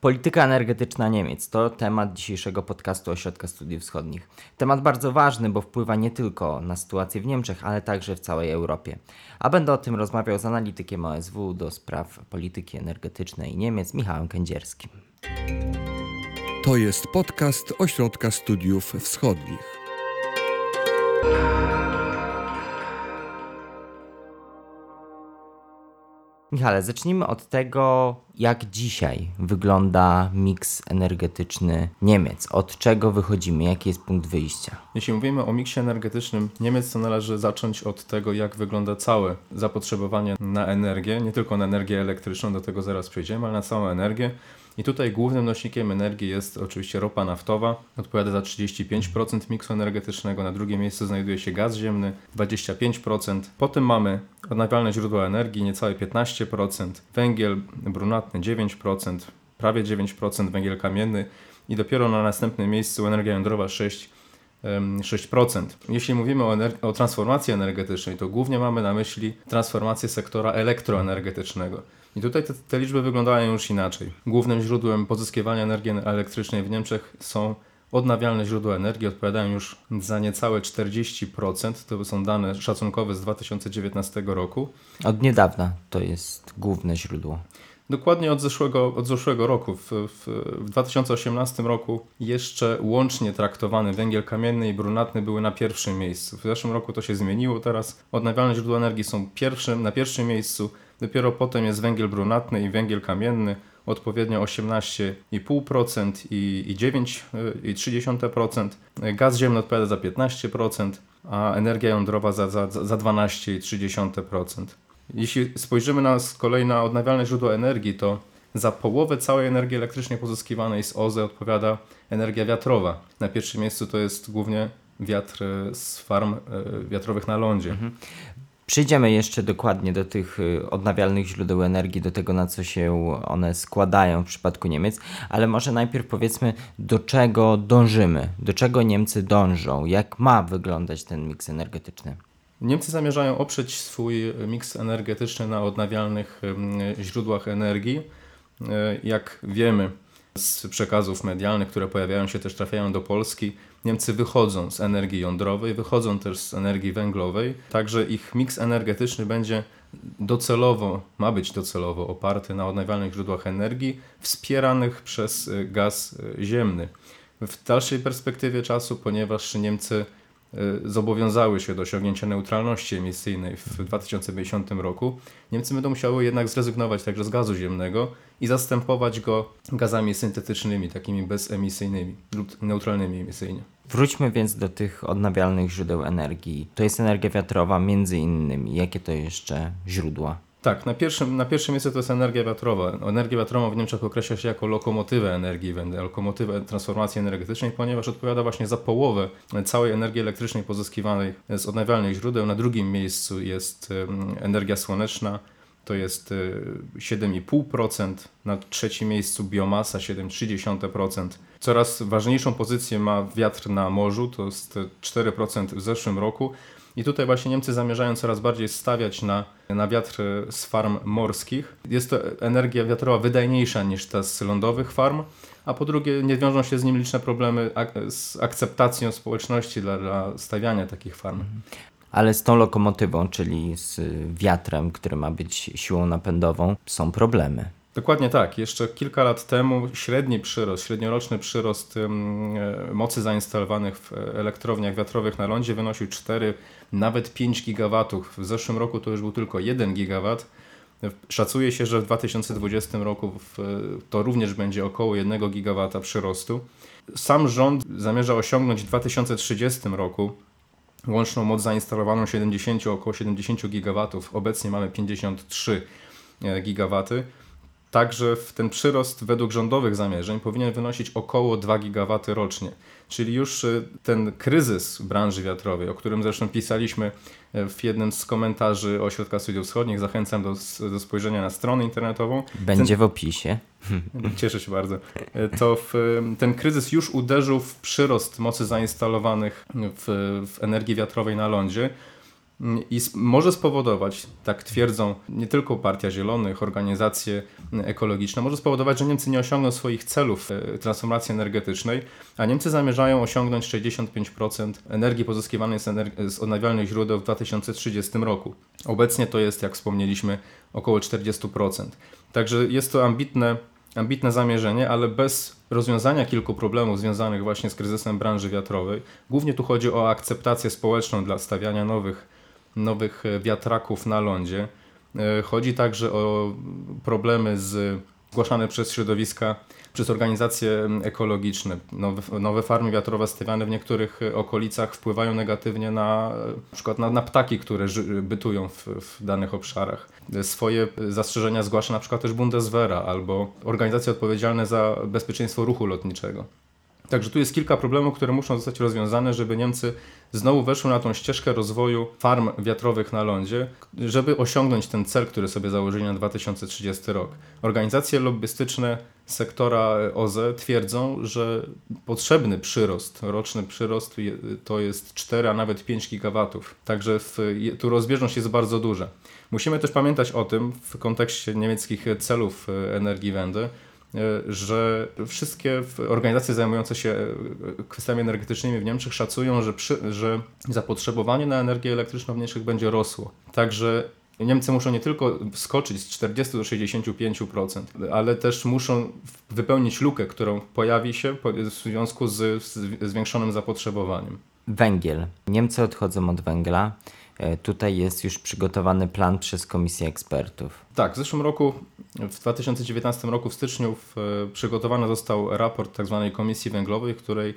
Polityka energetyczna Niemiec to temat dzisiejszego podcastu Ośrodka Studiów Wschodnich. Temat bardzo ważny, bo wpływa nie tylko na sytuację w Niemczech, ale także w całej Europie. A będę o tym rozmawiał z analitykiem OSW do spraw polityki energetycznej Niemiec, Michałem Kędzierskim. To jest podcast Ośrodka Studiów Wschodnich. Michale, zacznijmy od tego, jak dzisiaj wygląda miks energetyczny Niemiec. Od czego wychodzimy? Jaki jest punkt wyjścia? Jeśli mówimy o miksie energetycznym Niemiec, to należy zacząć od tego, jak wygląda całe zapotrzebowanie na energię, nie tylko na energię elektryczną, do tego zaraz przejdziemy, ale na całą energię. I tutaj głównym nośnikiem energii jest oczywiście ropa naftowa, odpowiada za 35% miksu energetycznego, na drugim miejscu znajduje się gaz ziemny 25%, potem mamy odnawialne źródła energii niecałe 15%, węgiel brunatny 9%, prawie 9%, węgiel kamienny i dopiero na następnym miejscu energia jądrowa 6%. 6%. Jeśli mówimy o, o, transformacji energetycznej, to głównie mamy na myśli transformację sektora elektroenergetycznego. I tutaj te, te, liczby wyglądają już inaczej. Głównym źródłem pozyskiwania energii elektrycznej w Niemczech są odnawialne źródła energii, odpowiadają już za niecałe 40%. To są dane szacunkowe z 2019 roku. Od niedawna to jest główne źródło. Dokładnie od zeszłego, od zeszłego roku. W, w, w 2018 roku jeszcze łącznie traktowany węgiel kamienny i brunatny były na pierwszym miejscu. W zeszłym roku to się zmieniło. Teraz odnawialne źródła energii są pierwszym, na pierwszym miejscu. Dopiero potem jest węgiel brunatny i węgiel kamienny odpowiednio 18,5% i, i 9,3%. Gaz ziemny odpowiada za 15%, a energia jądrowa za, za, za 12,3%. Jeśli spojrzymy na, z kolei na odnawialne źródła energii, to za połowę całej energii elektrycznej pozyskiwanej z OZE odpowiada energia wiatrowa. Na pierwszym miejscu to jest głównie wiatr z farm e, wiatrowych na lądzie. Mhm. Przyjdziemy jeszcze dokładnie do tych y, odnawialnych źródeł energii, do tego na co się one składają w przypadku Niemiec, ale może najpierw powiedzmy, do czego dążymy, do czego Niemcy dążą, jak ma wyglądać ten miks energetyczny. Niemcy zamierzają oprzeć swój miks energetyczny na odnawialnych źródłach energii. Jak wiemy z przekazów medialnych, które pojawiają się też, trafiają do Polski, Niemcy wychodzą z energii jądrowej, wychodzą też z energii węglowej, także ich miks energetyczny będzie docelowo, ma być docelowo oparty na odnawialnych źródłach energii wspieranych przez gaz ziemny. W dalszej perspektywie czasu, ponieważ Niemcy zobowiązały się do osiągnięcia neutralności emisyjnej w 2050 roku, Niemcy będą musiały jednak zrezygnować także z gazu ziemnego i zastępować go gazami syntetycznymi, takimi bezemisyjnymi lub neutralnymi emisyjnie. Wróćmy więc do tych odnawialnych źródeł energii. To jest energia wiatrowa między innymi. Jakie to jeszcze źródła? Tak, na pierwszym, na pierwszym miejscu to jest energia wiatrowa. Energię wiatrową w Niemczech określa się jako lokomotywę energii, lokomotywę transformacji energetycznej, ponieważ odpowiada właśnie za połowę całej energii elektrycznej pozyskiwanej z odnawialnych źródeł. Na drugim miejscu jest energia słoneczna, to jest 7,5%, na trzecim miejscu biomasa 7,3%. Coraz ważniejszą pozycję ma wiatr na morzu, to jest 4% w zeszłym roku. I tutaj właśnie Niemcy zamierzają coraz bardziej stawiać na, na wiatr z farm morskich. Jest to energia wiatrowa wydajniejsza niż ta z lądowych farm, a po drugie nie wiążą się z nim liczne problemy ak z akceptacją społeczności dla, dla stawiania takich farm. Ale z tą lokomotywą, czyli z wiatrem, który ma być siłą napędową, są problemy. Dokładnie tak. Jeszcze kilka lat temu średni przyrost, średnioroczny przyrost e, mocy zainstalowanych w elektrowniach wiatrowych na lądzie wynosił 4, nawet 5 gigawatów. W zeszłym roku to już był tylko 1 gigawat. Szacuje się, że w 2020 roku to również będzie około 1 gigawata przyrostu. Sam rząd zamierza osiągnąć w 2030 roku łączną moc zainstalowaną 70, około 70 gigawatów. Obecnie mamy 53 e, gigawaty. Także ten przyrost według rządowych zamierzeń powinien wynosić około 2 GW rocznie. Czyli już y, ten kryzys branży wiatrowej, o którym zresztą pisaliśmy y, w jednym z komentarzy Ośrodka Studiów Wschodnich, zachęcam do, do spojrzenia na stronę internetową. Będzie ten, w opisie. Cieszę się bardzo. Y, to w, ten kryzys już uderzył w przyrost mocy zainstalowanych w, w energii wiatrowej na lądzie. I sp- może spowodować, tak twierdzą nie tylko Partia Zielonych, organizacje ekologiczne, może spowodować, że Niemcy nie osiągną swoich celów e, transformacji energetycznej, a Niemcy zamierzają osiągnąć 65% energii pozyskiwanej z, z odnawialnych źródeł w 2030 roku. Obecnie to jest, jak wspomnieliśmy, około 40%. Także jest to ambitne, ambitne zamierzenie, ale bez rozwiązania kilku problemów związanych właśnie z kryzysem branży wiatrowej. Głównie tu chodzi o akceptację społeczną dla stawiania nowych, nowych e, wiatraków na lądzie. E, Chodzi także o problemy z, zgłaszane przez środowiska, przez organizacje ekologiczne. Nowe, nowe farmy wiatrowe stawiane w niektórych e, okolicach wpływają negatywnie na, na przykład na, na ptaki, które ży, bytują w, w danych obszarach. Swoje zastrzeżenia zgłasza na przykład też Bundeswehra albo organizacje odpowiedzialne za bezpieczeństwo ruchu lotniczego. Także tu jest kilka problemów, które muszą zostać rozwiązane, żeby Niemcy znowu weszły na tą ścieżkę rozwoju farm wiatrowych na lądzie, żeby osiągnąć ten cel, który sobie założyli na 2030 rok. Organizacje lobbystyczne sektora OZE twierdzą, że potrzebny przyrost, roczny przyrost to jest 4, a nawet 5 gigawatów. Także w, tu rozbieżność jest bardzo duża. Musimy też pamiętać o tym w kontekście niemieckich celów e, Energiewende, e, że wszystkie organizacje zajmujące się e, kwestiami energetycznymi w Niemczech szacują, że, przy, że zapotrzebowanie na energię elektryczną w Niemczech będzie rosło. Także Niemcy muszą nie tylko wskoczyć z 40 do 65%, ale też muszą wypełnić lukę, którą pojawi się w związku z zwiększonym zapotrzebowaniem. Węgiel. Niemcy odchodzą od węgla. E, Tutaj jest już przygotowany plan przez komisję ekspertów. Tak, w zeszłym roku, w 2019 roku w styczniu w, e, przygotowany został raport tzw. Komisji Węglowej, której,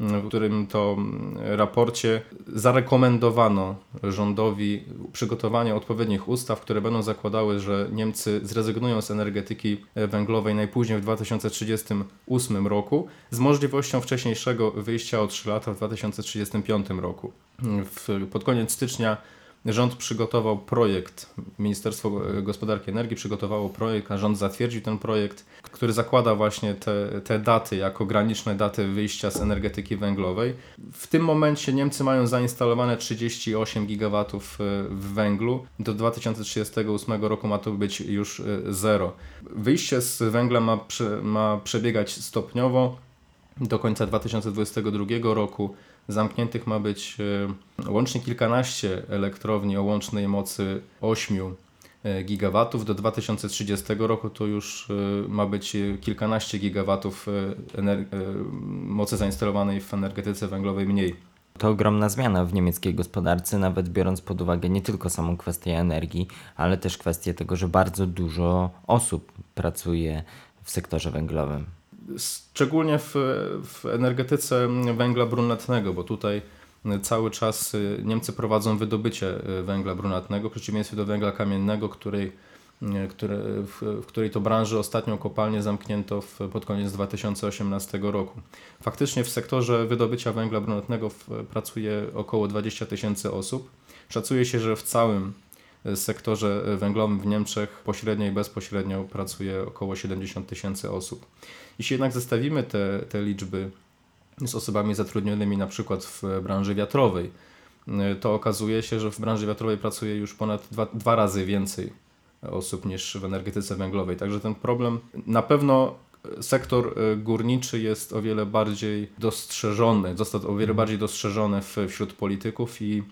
w którym to m, raporcie zarekomendowano rządowi przygotowanie odpowiednich ustaw, które będą zakładały, że Niemcy zrezygnują z energetyki węglowej najpóźniej w 2038 roku z możliwością wcześniejszego wyjścia o 3 lata w 2035 roku. W, pod koniec stycznia Rząd przygotował projekt, Ministerstwo Gospodarki i Energii przygotowało projekt, a rząd zatwierdził ten projekt, który zakłada właśnie te, te daty jako graniczne daty wyjścia z energetyki węglowej. W tym momencie Niemcy mają zainstalowane 38 gigawatów e, w węglu. Do 2038 roku ma to być już e, zero. Wyjście z węgla ma, ma przebiegać stopniowo. Do końca 2022 roku zamkniętych ma być e, łącznie kilkanaście elektrowni o łącznej mocy 8 e, gigawatów. Do 2030 roku to już e, ma być kilkanaście gigawatów mocy zainstalowanej w energetyce węglowej mniej. To ogromna zmiana w niemieckiej gospodarce, nawet biorąc pod uwagę nie tylko samą kwestię energii, ale też kwestię tego, że bardzo dużo osób pracuje w sektorze węglowym. Szczególnie w, w energetyce węgla brunatnego, bo tutaj cały czas y, Niemcy prowadzą wydobycie y, węgla brunatnego, w przeciwieństwie do węgla kamiennego, której, y, które, w, w której to branży ostatnią kopalnię zamknięto w, pod koniec 2018 roku. Faktycznie w sektorze wydobycia węgla brunatnego w, pracuje około 20 tysięcy osób. Szacuje się, że w całym sektorze węglowym w Niemczech pośrednio i bezpośrednio pracuje około 70 tysięcy osób. Jeśli jednak zestawimy te, te liczby z osobami zatrudnionymi na przykład w branży wiatrowej, to okazuje się, że w branży wiatrowej pracuje już ponad dwa, dwa razy więcej osób niż w energetyce węglowej. Także ten problem na pewno sektor e, górniczy jest o wiele bardziej dostrzeżony, został o wiele bardziej dostrzeżony w, wśród polityków i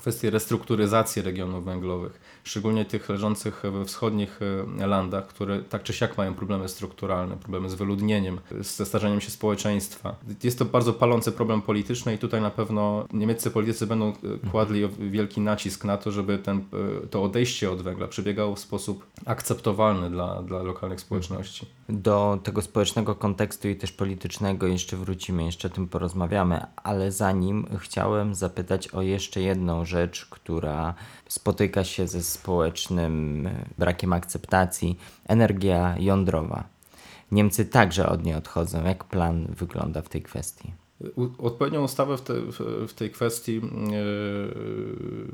kwestie restrukturyzacji regionów węglowych, szczególnie tych leżących we wschodnich e, landach, które tak czy siak mają problemy strukturalne, problemy z wyludnieniem, ze starzeniem się społeczeństwa. Jest to bardzo palący problem polityczny i tutaj na pewno niemieccy politycy będą e, kładli wielki nacisk na to, żeby ten, e, to odejście od węgla przebiegało w sposób akceptowalny dla, dla lokalnych społeczności. Do tego społecznego kontekstu i też politycznego jeszcze wrócimy, jeszcze o tym porozmawiamy, ale zanim chciałem zapytać o jeszcze jedną rzecz, która spotyka się ze społecznym brakiem akceptacji energia jądrowa. Niemcy także od niej odchodzą. Jak plan wygląda w tej kwestii? Odpowiednią ustawę w, te, w, tej kwestii e,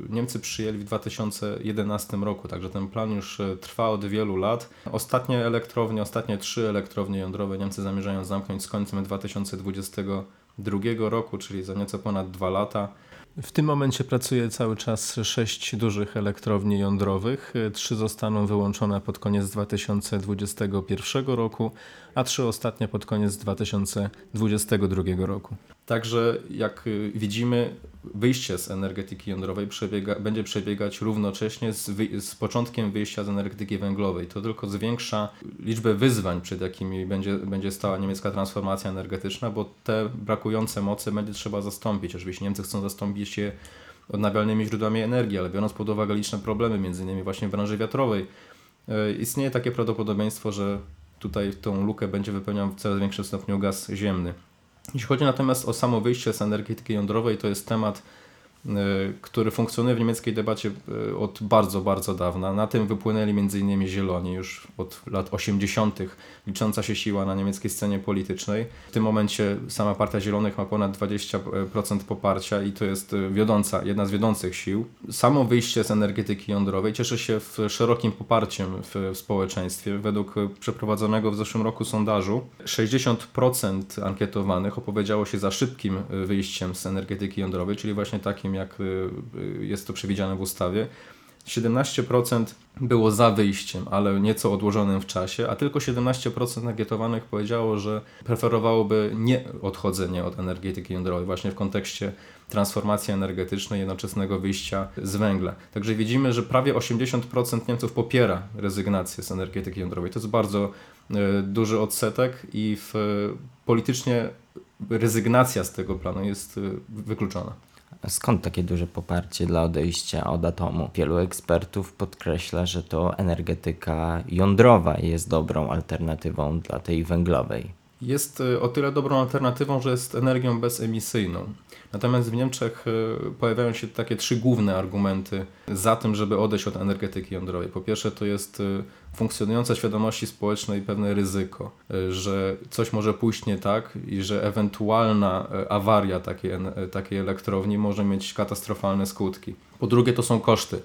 Niemcy przyjęli w 2011 roku, także ten plan już e, trwa od wielu lat. Ostatnie elektrownie, ostatnie trzy elektrownie jądrowe Niemcy zamierzają zamknąć z końcem 2022 2022 roku, czyli za nieco ponad dwa lata. W tym momencie pracuje cały czas sześć dużych elektrowni jądrowych. Trzy zostaną wyłączone pod koniec 2021 roku, a trzy ostatnie pod koniec 2022 roku. Także jak y, widzimy, wyjście z energetyki jądrowej przebiega, będzie przebiegać równocześnie z, wy, z początkiem wyjścia z energetyki węglowej. To tylko zwiększa liczbę wyzwań, przed jakimi będzie, będzie stała niemiecka transformacja energetyczna, bo te brakujące moce będzie trzeba zastąpić. Oczywiście Niemcy chcą zastąpić je odnawialnymi źródłami energii, ale biorąc pod uwagę liczne problemy, między innymi właśnie w branży wiatrowej, y, istnieje takie prawdopodobieństwo, że tutaj tą lukę będzie wypełniał w coraz większym stopniu gaz ziemny. Jeśli chodzi natomiast o samo wyjście z energetyki jądrowej, to jest temat, który funkcjonuje w niemieckiej debacie y, od bardzo, bardzo dawna. Na tym wypłynęli m.in. Zieloni już od lat 80., licząca się siła na niemieckiej scenie politycznej. W tym momencie sama Partia Zielonych ma ponad 20% poparcia i to jest y, wiodąca, jedna z wiodących sił. Samo wyjście z energetyki jądrowej cieszy się szerokim poparciem w, społeczeństwie. Według przeprowadzonego w zeszłym roku sondażu 60% ankietowanych opowiedziało się za szybkim wyjściem z energetyki jądrowej, czyli właśnie takim jak jest to przewidziane w ustawie. 17% było za wyjściem, ale nieco odłożonym w czasie, a tylko 17% ankietowanych powiedziało, że preferowałoby nie odchodzenie od energetyki jądrowej, właśnie w kontekście transformacji energetycznej, jednoczesnego wyjścia z węgla. Także widzimy, że prawie 80% Niemców popiera rezygnację z energetyki jądrowej. To jest bardzo y, duży odsetek i w, politycznie rezygnacja z tego planu jest y, wykluczona. Skąd takie duże poparcie dla odejścia od atomu? Wielu ekspertów podkreśla, że to energetyka jądrowa jest dobrą alternatywą dla tej węglowej. Jest o tyle dobrą alternatywą, że jest energią bezemisyjną. Natomiast w Niemczech pojawiają się takie trzy główne argumenty za tym, żeby odejść od energetyki jądrowej. Po pierwsze, to jest funkcjonujące świadomości społecznej pewne ryzyko, że coś może pójść nie tak i że ewentualna awaria takiej, takiej elektrowni może mieć katastrofalne skutki. Po drugie, to są koszty.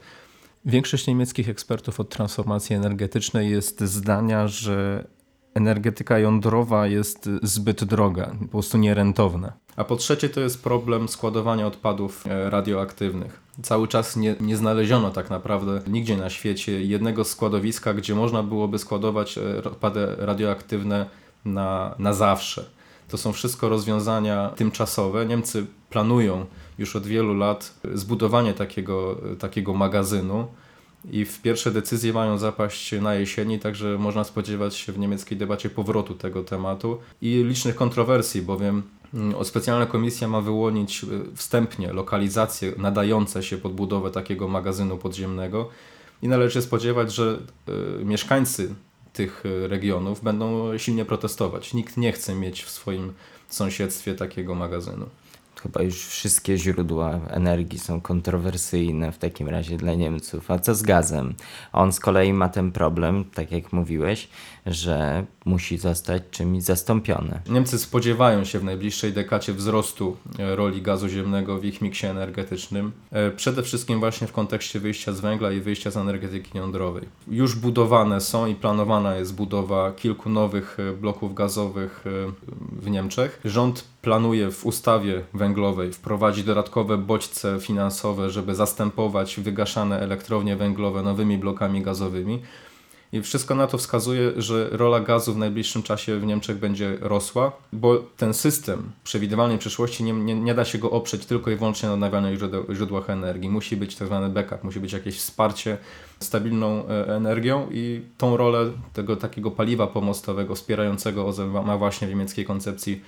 Większość niemieckich ekspertów od transformacji energetycznej jest zdania, że energetyka jądrowa jest zbyt droga, po prostu nierentowna. A po trzecie to jest problem składowania odpadów radioaktywnych. Cały czas nie, nie znaleziono tak naprawdę nigdzie na świecie jednego składowiska, gdzie można byłoby składować odpady radioaktywne na, na zawsze. To są wszystko rozwiązania tymczasowe. Niemcy planują już od wielu lat zbudowanie takiego, takiego magazynu i w pierwsze decyzje mają zapaść na jesieni, także można spodziewać się w niemieckiej debacie powrotu tego tematu i licznych kontrowersji, bowiem specjalna komisja ma wyłonić wstępnie lokalizacje nadające się pod budowę takiego magazynu podziemnego i należy się spodziewać, że y, mieszkańcy tych regionów będą silnie protestować. Nikt nie chce mieć w swoim sąsiedztwie takiego magazynu. Chyba już wszystkie źródła energii są kontrowersyjne w takim razie dla Niemców. A co z gazem? On z kolei ma ten problem, tak jak mówiłeś, że musi zostać czymś zastąpiony. Niemcy spodziewają się w najbliższej dekacie wzrostu roli gazu ziemnego w ich miksie energetycznym. Przede wszystkim właśnie w kontekście wyjścia z węgla i wyjścia z energetyki jądrowej. Już budowane są i planowana jest budowa kilku nowych bloków gazowych w Niemczech. Rząd planuje w ustawie węglowej wprowadzić dodatkowe bodźce finansowe, żeby zastępować wygaszane elektrownie węglowe nowymi blokami gazowymi. I wszystko na to wskazuje, że rola gazu w najbliższym czasie w Niemczech będzie rosła, bo ten system przewidywalnej przyszłości nie, nie, nie da się go oprzeć tylko i wyłącznie na odnawialnych źródłach energii. Musi być tak zwany backup, musi być jakieś wsparcie stabilną energią i tą rolę tego takiego paliwa pomostowego wspierającego OZE ma właśnie w niemieckiej koncepcji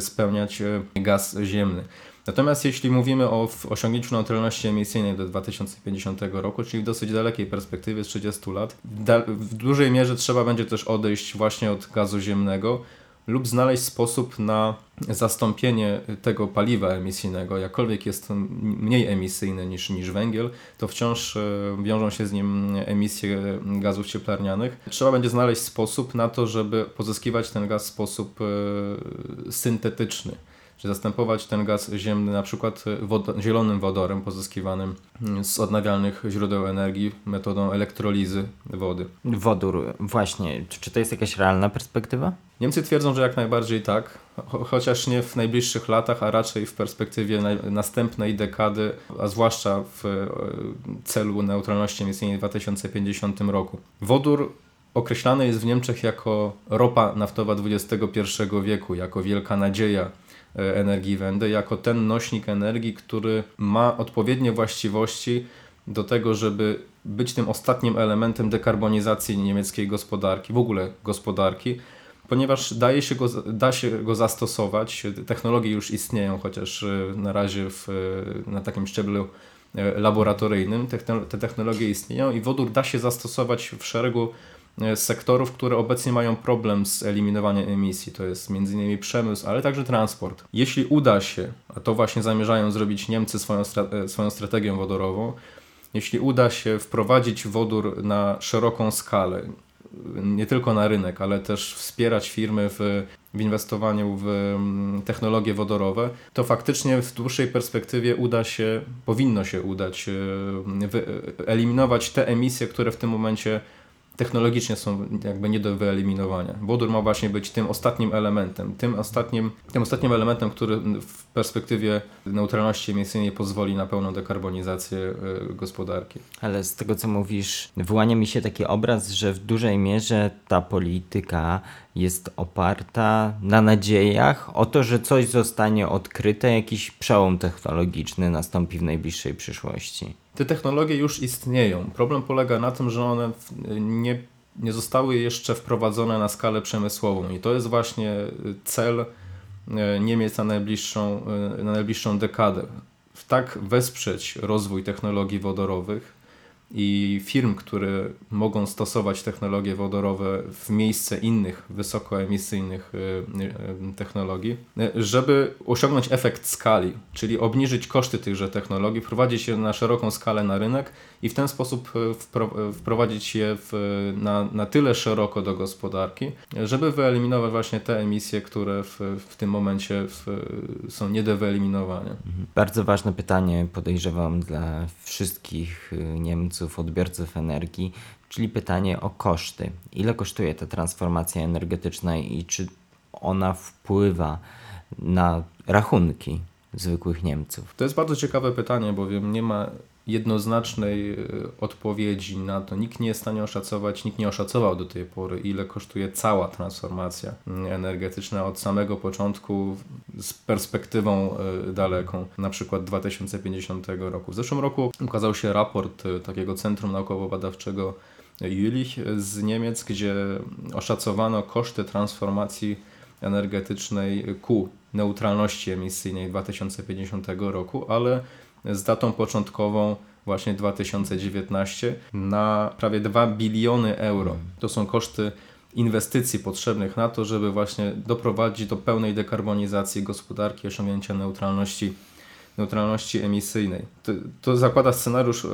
spełniać gaz ziemny. Natomiast jeśli mówimy o osiągnięciu neutralności emisyjnej do 2050 roku, czyli w dosyć dalekiej perspektywie z 30 lat, w dużej mierze trzeba będzie też odejść właśnie od gazu ziemnego lub znaleźć sposób na zastąpienie tego paliwa emisyjnego, jakkolwiek jest mniej emisyjny niż, niż węgiel, to wciąż wiążą się z nim emisje gazów cieplarnianych. Trzeba będzie znaleźć sposób na to, żeby pozyskiwać ten gaz w sposób syntetyczny Czyli zastępować ten gaz ziemny na przykład zielonym wodorem pozyskiwanym z odnawialnych źródeł energii metodą elektrolizy wody. Wodór, właśnie. Czy, czy to jest jakaś realna perspektywa? Niemcy twierdzą, że jak najbardziej tak, cho chociaż nie w najbliższych latach, a raczej w perspektywie następnej dekady, a zwłaszcza w e, celu neutralności emisyjnej w 2050 roku. Wodór określany jest w Niemczech jako ropa naftowa XXI wieku, jako wielka nadzieja energii Wende, jako ten nośnik energii, który ma odpowiednie właściwości do tego, żeby być tym ostatnim elementem dekarbonizacji niemieckiej gospodarki, w ogóle gospodarki, ponieważ daje się go, da się go zastosować. Technologie już istnieją, chociaż e, na razie w, e, na takim szczeblu e, laboratoryjnym te technologie istnieją i wodór da się zastosować w szeregu sektorów, które obecnie mają problem z eliminowaniem emisji. To jest m.in. przemysł, ale także transport. Jeśli uda się, a to właśnie zamierzają zrobić Niemcy swoją, swoją strategią wodorową, jeśli uda się wprowadzić wodór na szeroką skalę, nie tylko na rynek, ale też wspierać firmy w, w inwestowaniu w mm, technologie wodorowe, to faktycznie w dłuższej perspektywie uda się, powinno się udać e, eliminować te emisje, które w tym momencie technologicznie są jakby nie do wyeliminowania. Wodór ma właśnie być tym ostatnim elementem, tym ostatnim, tym ostatnim elementem, który w perspektywie neutralności emisyjnej pozwoli na pełną dekarbonizację y, gospodarki. Ale z tego co mówisz, wyłania mi się taki obraz, że w dużej mierze ta polityka jest oparta na nadziejach o to, że coś zostanie odkryte, jakiś przełom technologiczny nastąpi w najbliższej przyszłości. Te technologie już istnieją. Problem polega na tym, że one nie, nie zostały jeszcze wprowadzone na skalę przemysłową i to jest właśnie cel e, Niemiec na najbliższą, e, na najbliższą dekadę. Tak wesprzeć rozwój technologii wodorowych, i firm, które mogą stosować technologie wodorowe w miejsce innych wysokoemisyjnych y, y, technologii, y, żeby osiągnąć efekt skali, czyli obniżyć koszty tychże technologii, wprowadzić je na szeroką skalę na rynek i w ten sposób wprowadzić je w, na, na tyle szeroko do gospodarki, żeby wyeliminować właśnie te emisje, które w, w tym momencie w, są nie do wyeliminowania. Mhm. Bardzo ważne pytanie, podejrzewam, dla wszystkich Niemców odbiorców energii, czyli pytanie o koszty. Ile kosztuje ta transformacja energetyczna i czy ona wpływa na rachunki zwykłych Niemców? To jest bardzo ciekawe pytanie, bowiem nie ma jednoznacznej e, odpowiedzi na to. Nikt nie jest w stanie oszacować, nikt nie oszacował do tej pory, ile kosztuje cała transformacja energetyczna od samego początku z perspektywą e, daleką, na przykład 2050 roku. W zeszłym roku ukazał się raport e, takiego Centrum Naukowo-Badawczego Jülich z Niemiec, gdzie oszacowano koszty transformacji energetycznej ku neutralności emisyjnej 2050 roku, ale z datą początkową właśnie 2019 na prawie 2 biliony euro. To są koszty inwestycji potrzebnych na to, żeby właśnie doprowadzić do pełnej dekarbonizacji gospodarki, osiągnięcia neutralności, neutralności emisyjnej. To, to zakłada scenariusz e,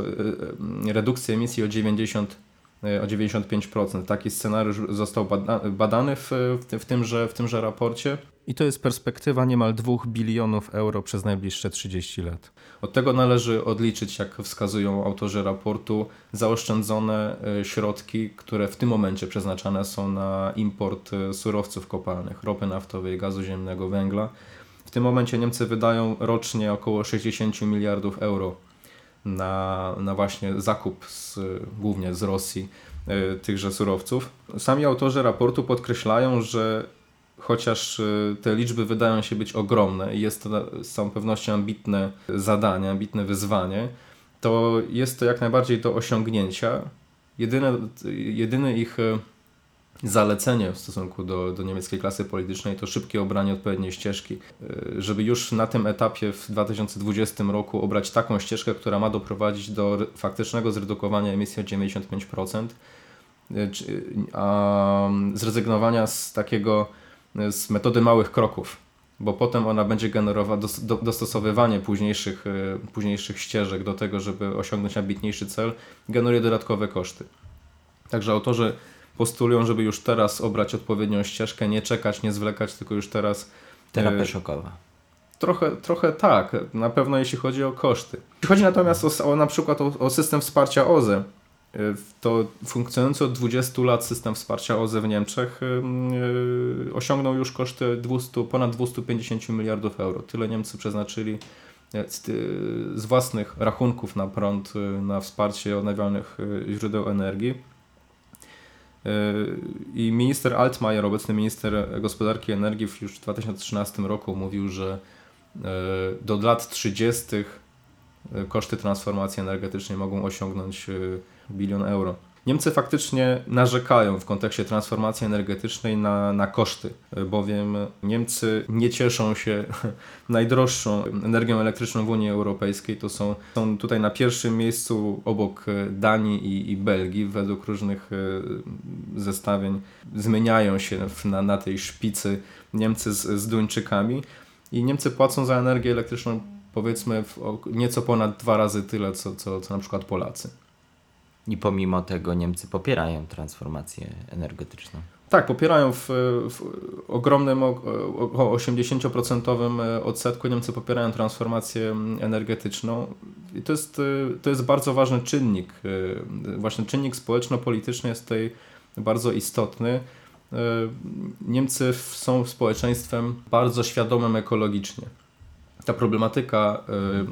e, redukcji emisji o 90 o 95%. Taki scenariusz został badany w, w, tymże, w tymże raporcie. I to jest perspektywa niemal 2 bilionów euro przez najbliższe 30 lat. Od tego należy odliczyć, jak wskazują autorzy raportu, zaoszczędzone e, środki, które w tym momencie przeznaczane są na import e, surowców kopalnych, ropy naftowej, gazu ziemnego, węgla. W tym momencie Niemcy wydają rocznie około 60 miliardów euro na, na właśnie zakup z, głównie z Rosji e, tychże surowców. Sami autorzy raportu podkreślają, że chociaż e, te liczby wydają się być ogromne i jest to z całą pewnością ambitne zadanie, ambitne wyzwanie, to jest to jak najbardziej do osiągnięcia. Jedyne, jedyny ich e, zalecenie w stosunku do, do niemieckiej klasy politycznej to szybkie obranie odpowiedniej ścieżki, e, żeby już na tym etapie w 2020 roku obrać taką ścieżkę, która ma doprowadzić do faktycznego zredukowania emisji o 95%, e, a zrezygnowania z takiego, e, z metody małych kroków, bo potem ona będzie generowała dostosowywanie późniejszych, późniejszych ścieżek do tego, żeby osiągnąć ambitniejszy cel, generuje dodatkowe koszty. Także autorzy postulują, żeby już teraz obrać odpowiednią ścieżkę, nie czekać, nie zwlekać, tylko już teraz. Terapia e, szokowa. Trochę, trochę tak, na pewno jeśli chodzi o koszty. Jeśli chodzi natomiast o, o na przykład o, o system wsparcia OZE, y, to funkcjonujący od 20 lat system wsparcia OZE w Niemczech yy, osiągnął już koszty 200, ponad 250 miliardów euro. Tyle Niemcy przeznaczyli e, z, własnych rachunków na prąd na wsparcie odnawialnych źródeł energii. I minister Altmaier, obecny minister gospodarki i energii, już w 2013 roku mówił, że do lat 30. koszty transformacji energetycznej mogą osiągnąć bilion euro. Niemcy faktycznie narzekają w kontekście transformacji energetycznej na, na koszty, bowiem Niemcy nie cieszą się najdroższą energią elektryczną w Unii Europejskiej. To są, są tutaj na pierwszym miejscu obok Danii i, i Belgii, według różnych e, zestawień. Zmieniają się na, na tej szpicy Niemcy z, z Duńczykami i Niemcy płacą za energię elektryczną powiedzmy nieco ponad dwa razy tyle, co, co, co na przykład Polacy. I pomimo tego Niemcy popierają transformację energetyczną. Tak, popierają w, w ogromnym, o, o 80% e, odsetku Niemcy popierają transformację energetyczną. I to jest, e, to jest bardzo ważny czynnik. E, właśnie czynnik społeczno-polityczny jest tutaj bardzo istotny. Niemcy są społeczeństwem bardzo świadomym ekologicznie ta problematyka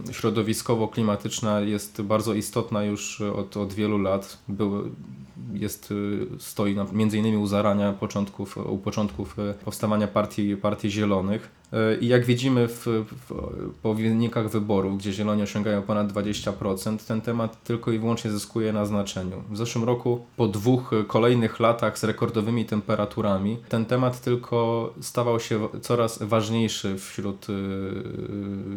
y, środowiskowo-klimatyczna jest bardzo istotna już od, od wielu lat. Był, jest, y, stoi na, między innymi u zarania początków, u początków y, powstawania partii, partii Zielonych. I jak widzimy w, w, po wynikach wyborów, gdzie Zieloni osiągają ponad 20%, ten temat tylko i wyłącznie zyskuje na znaczeniu. W zeszłym roku, po dwóch kolejnych latach z rekordowymi temperaturami, ten temat tylko stawał się coraz ważniejszy wśród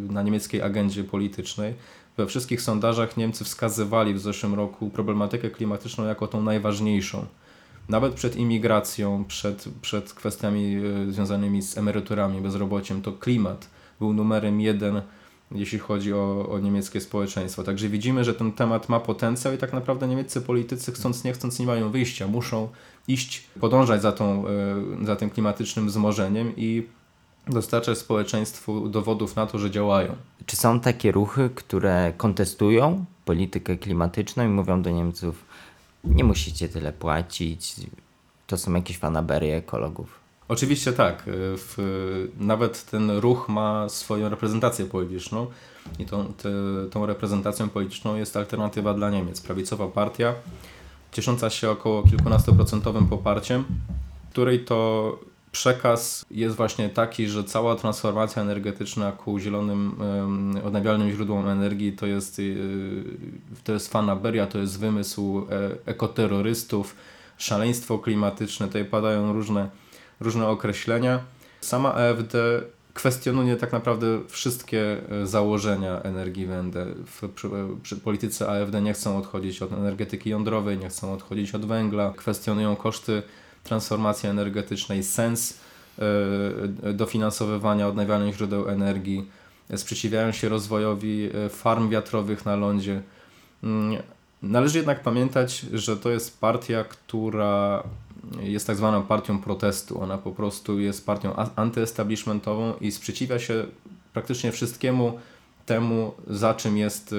na niemieckiej agendzie politycznej. We wszystkich sondażach Niemcy wskazywali w zeszłym roku problematykę klimatyczną jako tą najważniejszą nawet przed imigracją, przed, przed kwestiami e, związanymi z emeryturami, bezrobociem, to klimat był numerem jeden, jeśli chodzi o, o niemieckie społeczeństwo. Także widzimy, że ten temat ma potencjał i tak naprawdę niemieccy politycy chcąc nie chcąc nie mają wyjścia, muszą iść, podążać za, tą, e, za tym klimatycznym wzmożeniem i dostarczać społeczeństwu dowodów na to, że działają. Czy są takie ruchy, które kontestują politykę klimatyczną i mówią do Niemców, nie musicie tyle płacić. To są jakieś fanaberie ekologów. Oczywiście tak. W, nawet ten ruch ma swoją reprezentację polityczną i tą, te, tą reprezentacją polityczną jest alternatywa dla Niemiec. Prawicowa partia, ciesząca się około kilkunastoprocentowym poparciem, której to przekaz jest właśnie taki, że cała transformacja energetyczna ku zielonym, odnawialnym źródłom energii to jest, y, to jest fanaberia, to jest wymysł e, ekoterrorystów, szaleństwo klimatyczne, tutaj padają różne, różne określenia. Sama AfD kwestionuje tak naprawdę wszystkie e, założenia energii Wende. W, przy, przy polityce AfD nie chcą odchodzić od energetyki jądrowej, nie chcą odchodzić od węgla, kwestionują koszty transformacji energetycznej, sens e, dofinansowywania odnawialnych źródeł energii, sprzeciwiają się rozwojowi e, farm wiatrowych na lądzie. Mm, należy jednak pamiętać, że to jest partia, która jest tak zwaną partią protestu. Ona po prostu jest partią antyestablishmentową i sprzeciwia się praktycznie wszystkiemu temu, za czym jest,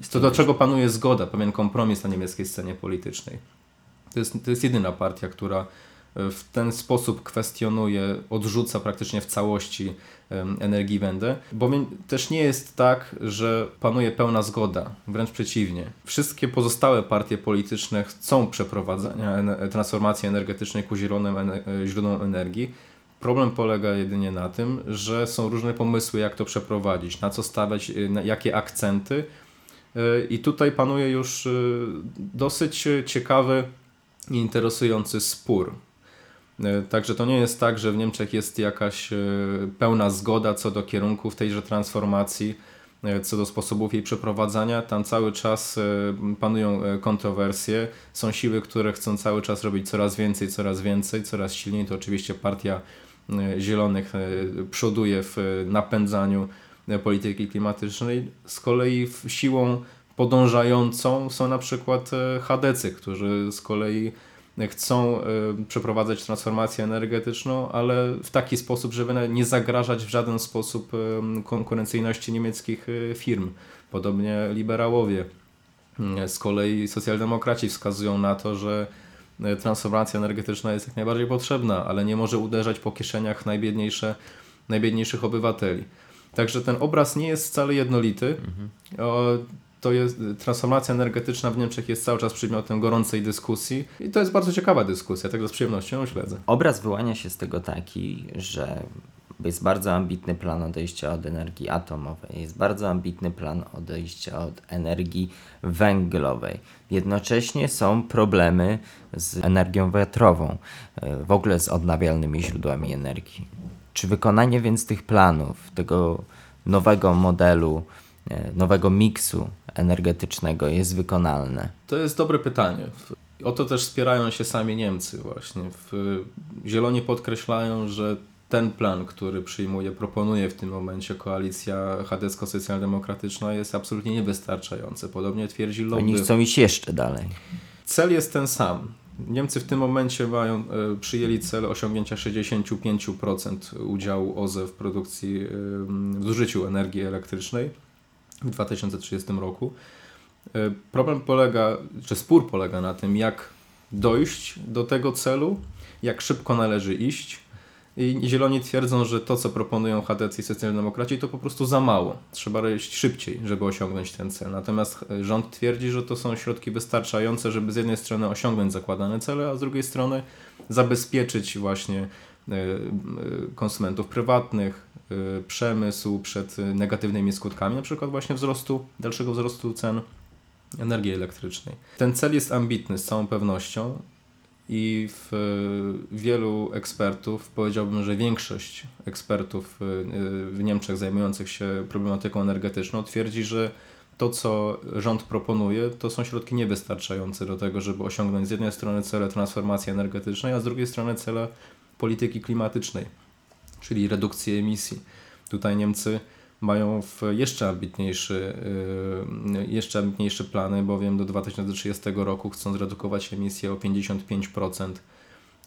e, co do czego panuje zgoda, pewien kompromis na niemieckiej scenie politycznej. To jest, to jest jedyna partia, która e, w ten sposób kwestionuje, odrzuca praktycznie w całości Energiewende, bowiem też nie jest tak, że panuje pełna zgoda, wręcz przeciwnie. Wszystkie pozostałe partie polityczne chcą przeprowadzania transformacji energetycznej ku zielonym e, źródłom energii. Problem polega jedynie na tym, że są różne pomysły, jak to przeprowadzić, na co stawiać, e, na jakie akcenty. I tutaj panuje już dosyć ciekawy interesujący spór. E, także to nie jest tak, że w Niemczech jest jakaś e, pełna zgoda co do kierunków tejże transformacji, e, co do sposobów jej przeprowadzania. Tam cały czas panują kontrowersje. Są siły, które chcą cały czas robić coraz więcej, coraz więcej, coraz silniej. To oczywiście partia Zielonych przoduje w napędzaniu polityki klimatycznej. Z kolei siłą podążającą są na przykład Chadecy, którzy z kolei chcą y, przeprowadzać transformację energetyczną, ale w taki sposób, żeby nie zagrażać w żaden sposób y, konkurencyjności niemieckich firm. Podobnie liberałowie. Y, Z kolei socjaldemokraci wskazują na to, że transformacja energetyczna jest jak najbardziej potrzebna, ale nie może uderzać po kieszeniach najbiedniejsze, najbiedniejszych obywateli. Także ten obraz nie jest wcale jednolity. O, to jest, transformacja energetyczna w Niemczech jest cały czas przedmiotem gorącej dyskusji i to jest bardzo ciekawa dyskusja, tego z przyjemnością śledzę. Obraz wyłania się z tego taki, że jest bardzo ambitny plan odejścia od energii atomowej, jest bardzo ambitny plan odejścia od energii węglowej. Jednocześnie są problemy z energią wiatrową, e, w ogóle z odnawialnymi źródłami energii. Czy wykonanie więc tych planów, tego nowego modelu, nowego miksu energetycznego jest wykonalne? To jest dobre pytanie. O to też spierają się sami Niemcy właśnie. Zieloni podkreślają, że ten plan, który przyjmuje, proponuje w tym momencie koalicja chadecko-socjaldemokratyczna jest absolutnie niewystarczający. Podobnie twierdzi lobby. Oni chcą iść jeszcze dalej. Cel jest ten sam. Niemcy w tym momencie mają, e, przyjęli cel osiągnięcia 65% udziału OZE w produkcji, e, w zużyciu energii elektrycznej w 2030 roku. E, Problem polega, czy spór polega na tym, jak dojść do tego celu, jak szybko należy iść. I Zieloni twierdzą, że to, co proponują HDC i socjaldemokraci, to po prostu za mało. Trzeba iść szybciej, żeby osiągnąć ten cel. Natomiast e, rząd twierdzi, że to są środki wystarczające, żeby z jednej strony osiągnąć zakładane cele, a z drugiej strony zabezpieczyć właśnie e, konsumentów prywatnych, przemysł przed negatywnymi skutkami, na przykład właśnie wzrostu, dalszego wzrostu cen energii elektrycznej. Ten cel jest ambitny z całą pewnością i w, e, wielu ekspertów, powiedziałbym, że większość ekspertów e, w Niemczech zajmujących się problematyką energetyczną twierdzi, że to, co rząd proponuje, to są środki niewystarczające do tego, żeby osiągnąć z jednej strony cele transformacji energetycznej, a z drugiej strony cele polityki klimatycznej, czyli redukcji emisji. Tutaj Niemcy mają jeszcze ambitniejszy, yy, jeszcze ambitniejsze plany, bowiem do 2030 roku chcą zredukować emisję o 55%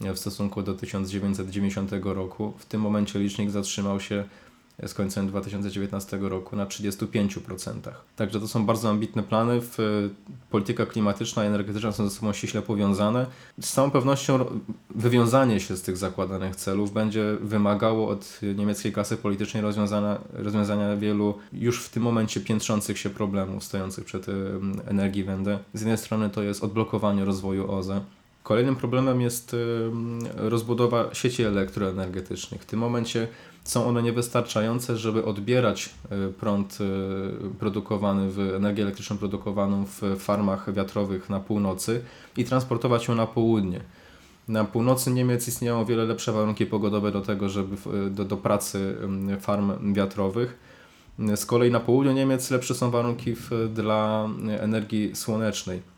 w stosunku do 1990 roku. W tym momencie licznik zatrzymał się z końcem 2019 roku na 35%. Także to są bardzo ambitne plany. Polityka klimatyczna i energetyczna są ze sobą ściśle powiązane. Z całą pewnością wywiązanie się z tych zakładanych celów będzie wymagało od niemieckiej klasy politycznej rozwiązania, rozwiązania wielu już w tym momencie piętrzących się problemów stojących przed Energiewende. Z jednej strony to jest odblokowanie rozwoju OZE, Kolejnym problemem jest rozbudowa sieci elektroenergetycznych. W tym momencie są one niewystarczające, żeby odbierać e, prąd e, produkowany w energię elektryczną produkowaną w farmach wiatrowych na północy i transportować ją na południe. Na północy Niemiec istnieją o wiele lepsze warunki pogodowe do tego, żeby w- do, do pracy farm wiatrowych. Z kolei na południu Niemiec lepsze są warunki w, dla energii słonecznej.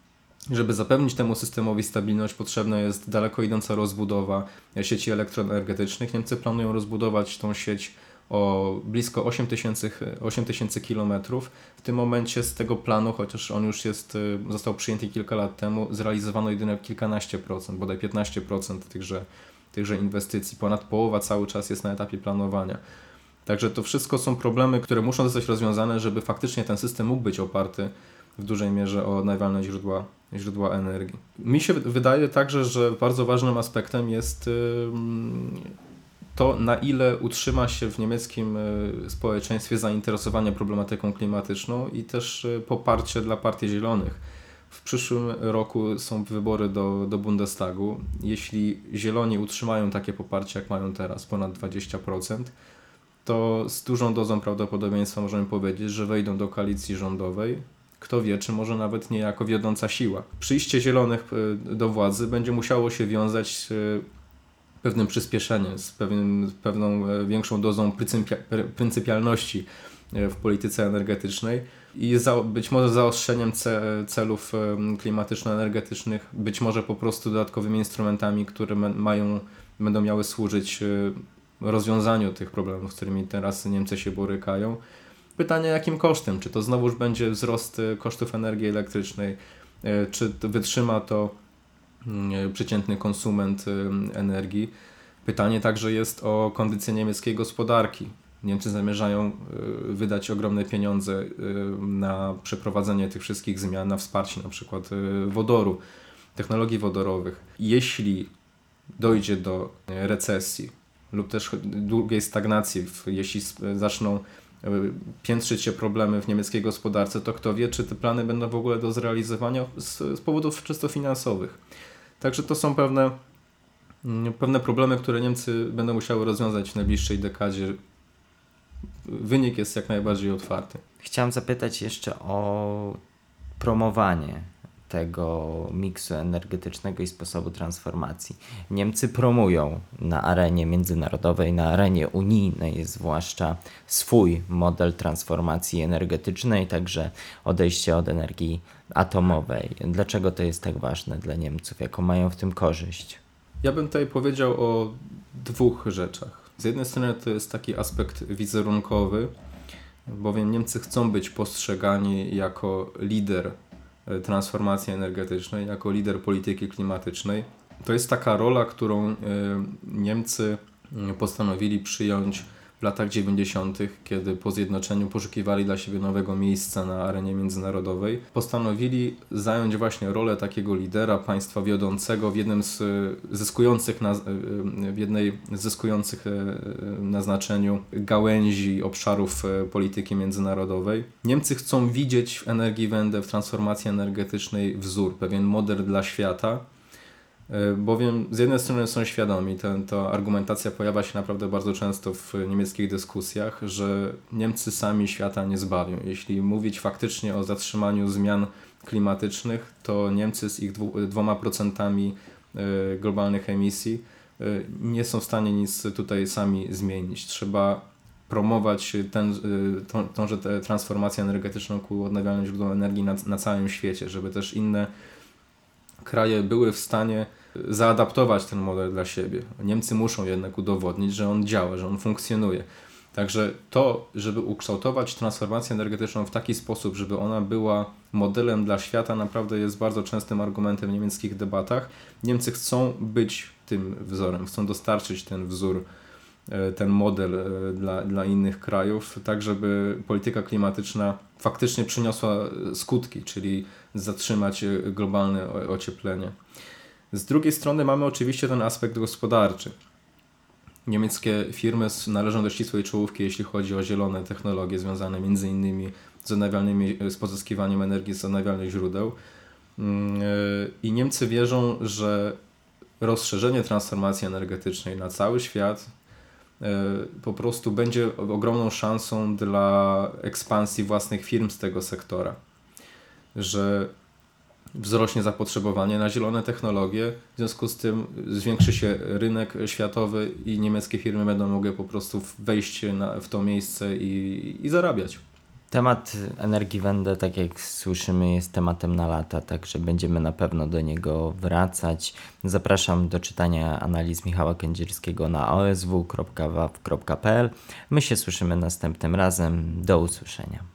Żeby zapewnić temu systemowi stabilność, potrzebna jest daleko idąca rozbudowa sieci elektroenergetycznych. Niemcy planują rozbudować tą sieć o blisko 8 tysięcy 8 tysięcy kilometrów. W tym momencie z tego planu, chociaż on już jest, y, został przyjęty kilka lat temu, zrealizowano jedynie kilkanaście procent, bodaj 15% tychże, tychże inwestycji. Ponad połowa cały czas jest na etapie planowania. Także to wszystko są problemy, które muszą zostać rozwiązane, żeby faktycznie ten system mógł być oparty w dużej mierze o odnawialne źródła, źródła energii. Mi się wydaje także, że bardzo ważnym aspektem jest to, na ile utrzyma się w niemieckim y, społeczeństwie zainteresowanie problematyką klimatyczną i też y, poparcie dla Partii Zielonych. W przyszłym roku są wybory do, do Bundestagu. Jeśli Zieloni utrzymają takie poparcie, jak mają teraz, ponad 20%, to z dużą dozą prawdopodobieństwa możemy powiedzieć, że wejdą do koalicji rządowej. Kto wie, czy może nawet nie jako wiodąca siła. Przyjście Zielonych y, do władzy będzie musiało się wiązać z y, pewnym przyspieszeniem, z pewnym, pewną e, większą dozą pryncypia, pr- pryncypialności e, w polityce energetycznej i za, być może zaostrzeniem ce, celów klimatyczno-energetycznych, być może po prostu dodatkowymi instrumentami, które mają, będą miały służyć e, rozwiązaniu tych problemów, z którymi teraz Niemcy się borykają. Pytanie jakim kosztem? Czy to znowuż będzie wzrost e, kosztów energii elektrycznej? E, Czy to wytrzyma to mm, przeciętny konsument y, energii. Pytanie także jest o kondycję niemieckiej gospodarki. Niemcy zamierzają y, wydać ogromne pieniądze y, na przeprowadzenie tych wszystkich zmian, na wsparcie na przykład y, wodoru, technologii wodorowych. Jeśli dojdzie do recesji lub też długiej stagnacji, jeśli zaczną y, piętrzyć się problemy w niemieckiej gospodarce, to kto wie, czy te plany będą w ogóle do zrealizowania z, z powodów czysto finansowych. Także to są pewne, mm, pewne problemy, które Niemcy będą musiały rozwiązać w najbliższej dekadzie. Wynik jest jak najbardziej otwarty. Chciałem zapytać jeszcze o promowanie tego miksu energetycznego i sposobu transformacji. Niemcy promują na arenie międzynarodowej, na arenie unijnej zwłaszcza swój model transformacji energetycznej, także odejście od energii atomowej. Dlaczego to jest tak ważne dla Niemców? Jaką mają w tym korzyść? Ja bym tutaj powiedział o dwóch rzeczach. Z jednej strony to jest taki aspekt wizerunkowy, bowiem Niemcy chcą być postrzegani jako lider transformacji energetycznej, jako lider polityki klimatycznej. To jest taka rola, którą e, Niemcy mm, postanowili przyjąć w latach 90., kiedy po zjednoczeniu poszukiwali dla siebie nowego miejsca na arenie międzynarodowej. Postanowili zająć właśnie rolę takiego lidera, państwa wiodącego w jednym z e, zyskujących na, e, w jednej z zyskujących e, na znaczeniu gałęzi obszarów e, polityki międzynarodowej. Niemcy chcą widzieć w Energiewende, w transformacji energetycznej wzór, pewien model dla świata, E, Bowiem z jednej strony są świadomi, ten, ta argumentacja pojawia się naprawdę bardzo często w niemieckich dyskusjach, że Niemcy sami świata nie zbawią. Jeśli mówić faktycznie o zatrzymaniu zmian klimatycznych, to Niemcy z ich dwoma procentami e, globalnych emisji e, nie są w stanie nic tutaj sami zmienić. Trzeba promować ten, e, tą, tę transformację energetyczną ku odnawialnym źródłom energii na, na całym świecie, żeby też inne kraje były w stanie zaadaptować ten model dla siebie. Niemcy muszą jednak udowodnić, że on działa, że on funkcjonuje. Także to, żeby ukształtować transformację energetyczną w taki sposób, żeby ona była modelem dla świata, naprawdę jest bardzo częstym argumentem w niemieckich debatach. Niemcy chcą być tym wzorem, chcą dostarczyć ten wzór, ten model e, dla, dla innych krajów, tak żeby polityka klimatyczna faktycznie przyniosła e, skutki, czyli zatrzymać e, globalne ocieplenie. Z drugiej strony mamy oczywiście ten aspekt gospodarczy. Niemieckie firmy należą do ścisłej czołówki, jeśli chodzi o zielone technologie związane innymi z odnawialnymi, z pozyskiwaniem energii z odnawialnych źródeł. Mm, e, I Niemcy wierzą, że rozszerzenie transformacji energetycznej na cały świat e, po prostu będzie ogromną szansą dla ekspansji własnych firm z tego sektora. Że wzrośnie zapotrzebowanie na zielone technologie, w związku z tym zwiększy się rynek światowy i niemieckie firmy będą mogły po prostu wejść na, w to miejsce i, i zarabiać. Temat Energiewende, tak jak słyszymy, jest tematem na lata, także będziemy na pewno do niego wracać. Zapraszam do czytania analiz Michała Kędzierskiego na osw.waw.pl. My się słyszymy następnym razem. Do usłyszenia.